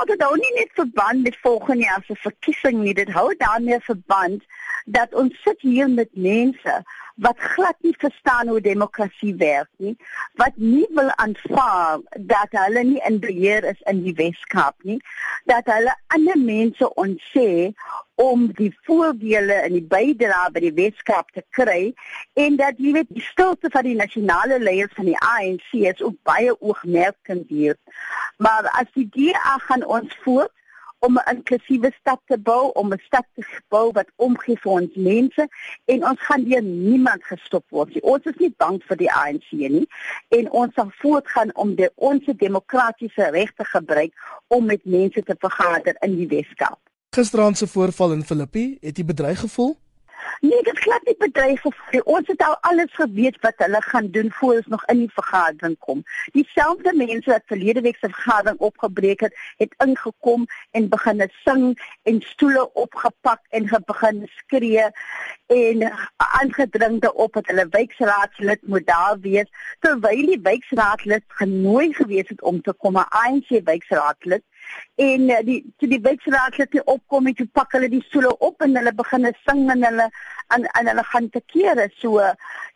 Wel, dit hou nie net verband met volgende jaar se verkiesing nie, dit hou daarmee verband dat ons sit hier met mense wat glad nie verstaan hoe demokrasie werk nie, wat nie wil aanvaar dat hulle nie in beheer is in die Weskaap nie, dat hulle ander mense ontsê om die voordele en die bydrae by die Weskaap te kry en dat jy weet die stilte van die nasionale leiers van die ANC is ook baie oogmerkend hier. Maar as die DA gaan ons voort om 'n inklusiewe stad te bou, om 'n stad te bou wat omgee vir ons mense en ons gaan deur niemand gestop word nie. Ons is nie bang vir die ANC nie en ons sal voortgaan om die ons demokratiese regte gebruik om met mense te vergader in die Weskaap. Gisteraand se voorval in Filippi, het jy bedreig gevoel? Nee, dit glad nie bedreig of ons het al alles geweet wat hulle gaan doen voor ons nog in die vergadering kom. Dieselfde mense wat verlede week se vergadering opgebreek het, het ingekom en begin sing en stoele opgepak en begin skree en aangedring daarop dat hulle wijkraadslid moet daar wees terwyl die wijkraadslid genooi gewees het om te kom, 'n ANC wijkraadslid en uh, die toe die wijkraadslid hier opkom en toe pak hulle die stoele op en hulle begin sing en hulle en, en hulle gaan te kere. So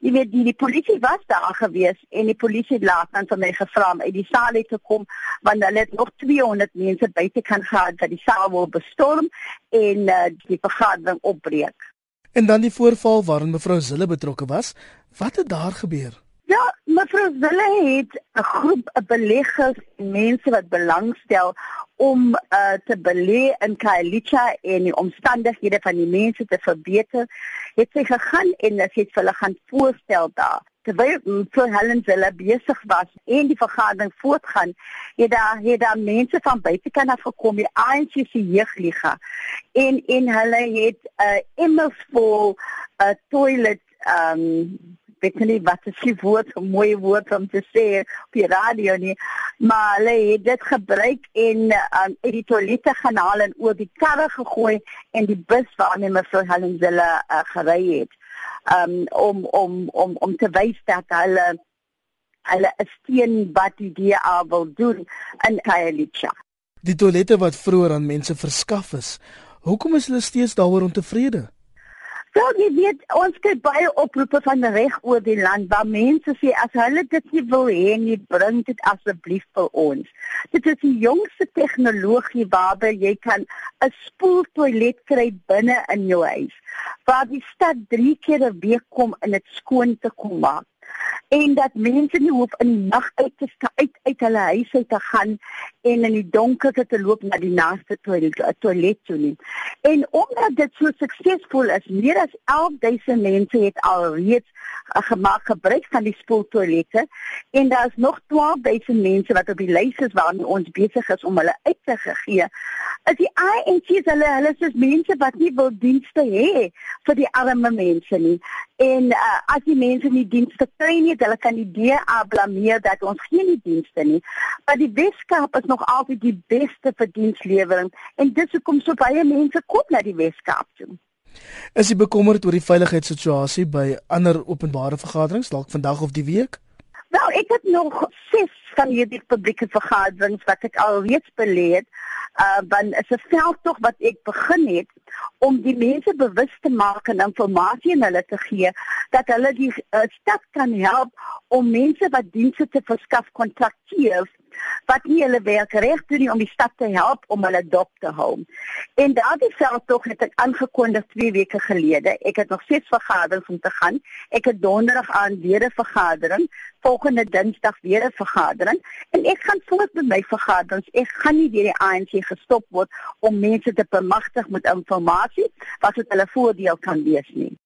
jy weet die, die polisie was daar gewees en die polisie laat dan van my gevra om uit die saal te kom want hulle het nog 200 mense buite kan gehad dat die saal wil bestorm en uh, die vergadering opbreek. En dan die voorval waarin mevrou Zille betrokke was. Wat het daar gebeur? Ja, mevrou Zille het 'n groep beleggers, mense wat belangstel om uh, te belê in Kailicha en die omstandighede van die mense te verbeter, het sy gegaan en sy het hulle gaan voorstel daar. Terwyl vir Helen Zille besig was en die vergadering voortgaan, het daar het daar mense van buitekant af gekom, die ANC se jeugliga. En en hulle het 'n uh, immers vol 'n uh, toilet ehm um, weet nie wat is die woord, 'n mooi woord om te sê op die radio nie, maar hulle het dit gebruik en um, uit die toilette gaan haal en oor die karre gegooi en die bus waarmee mevrou Helen Zille uh, gery het. Um om om om om te wys dat hulle hulle 'n steen wat die DA wil doen in Khayelitsha. Die toilette wat vroeër aan mense verskaf is, hoekom is hulle steeds daaroor ontevrede? Ja, jy weet, ons kry baie oproepe van reg oor die land waar mense sê as hulle dit nie wil hê nie, bring dit asseblief vir ons. Dit is die jongste tegnologie waarby jy kan 'n spoeltoilet kry binne in jou huis. Waar die stad 3 keer 'n week kom en dit skoon te kom maak en dat mense nie hoef in die nag uit te sta uit uit hulle huise te gaan en in die donker te loop na die naaste toilet, toilet toe nie. En omdat dit so suksesvol is, meer as 11000 mense het alreeds uh, gemaak gebruik van die spoeltoilette en daar's nog 12000 mense wat op die lys is waarmee ons besig is om hulle uit te gee. As die ANC hulle hulle is mense wat nie wil dienste hê vir die arme mense nie. En uh, as die mense nie dienste kry nie, hulle kan die DA blameer dat ons geen dienste nie. Maar die Weskaap is nog altyd die beste vir dienslewering en dis hoekom so baie mense kom na die Weskaap toe. Is jy bekommerd oor die veiligheidssituasie by ander openbare vergaderings dalk vandag of die week? Nou, ek het nog 6 van hierdie publieke vergaderings wat ek al reeds beleed. Uh want is 'n veldtog wat ek begin het om die mense bewus te maak en inligting aan hulle te gee dat hulle die uh, stad kan help om mense wat dienste te verskaf kontakteer wat nie hulle werk reg doen nie om die stad te help om hulle dop te hou. En daardie veldtog het ek aangekondig 2 weke gelede. Ek het nog steeds vergaderings om te gaan. Ek het donderdag aan weer 'n vergadering, volgende dinsdag weer 'n vergadering en ek gaan voort met my vergaderings. Ek gaan nie deur die ANC gestop word om mense te bemagtig met inligting wat tot hulle voordeel kan wees nie.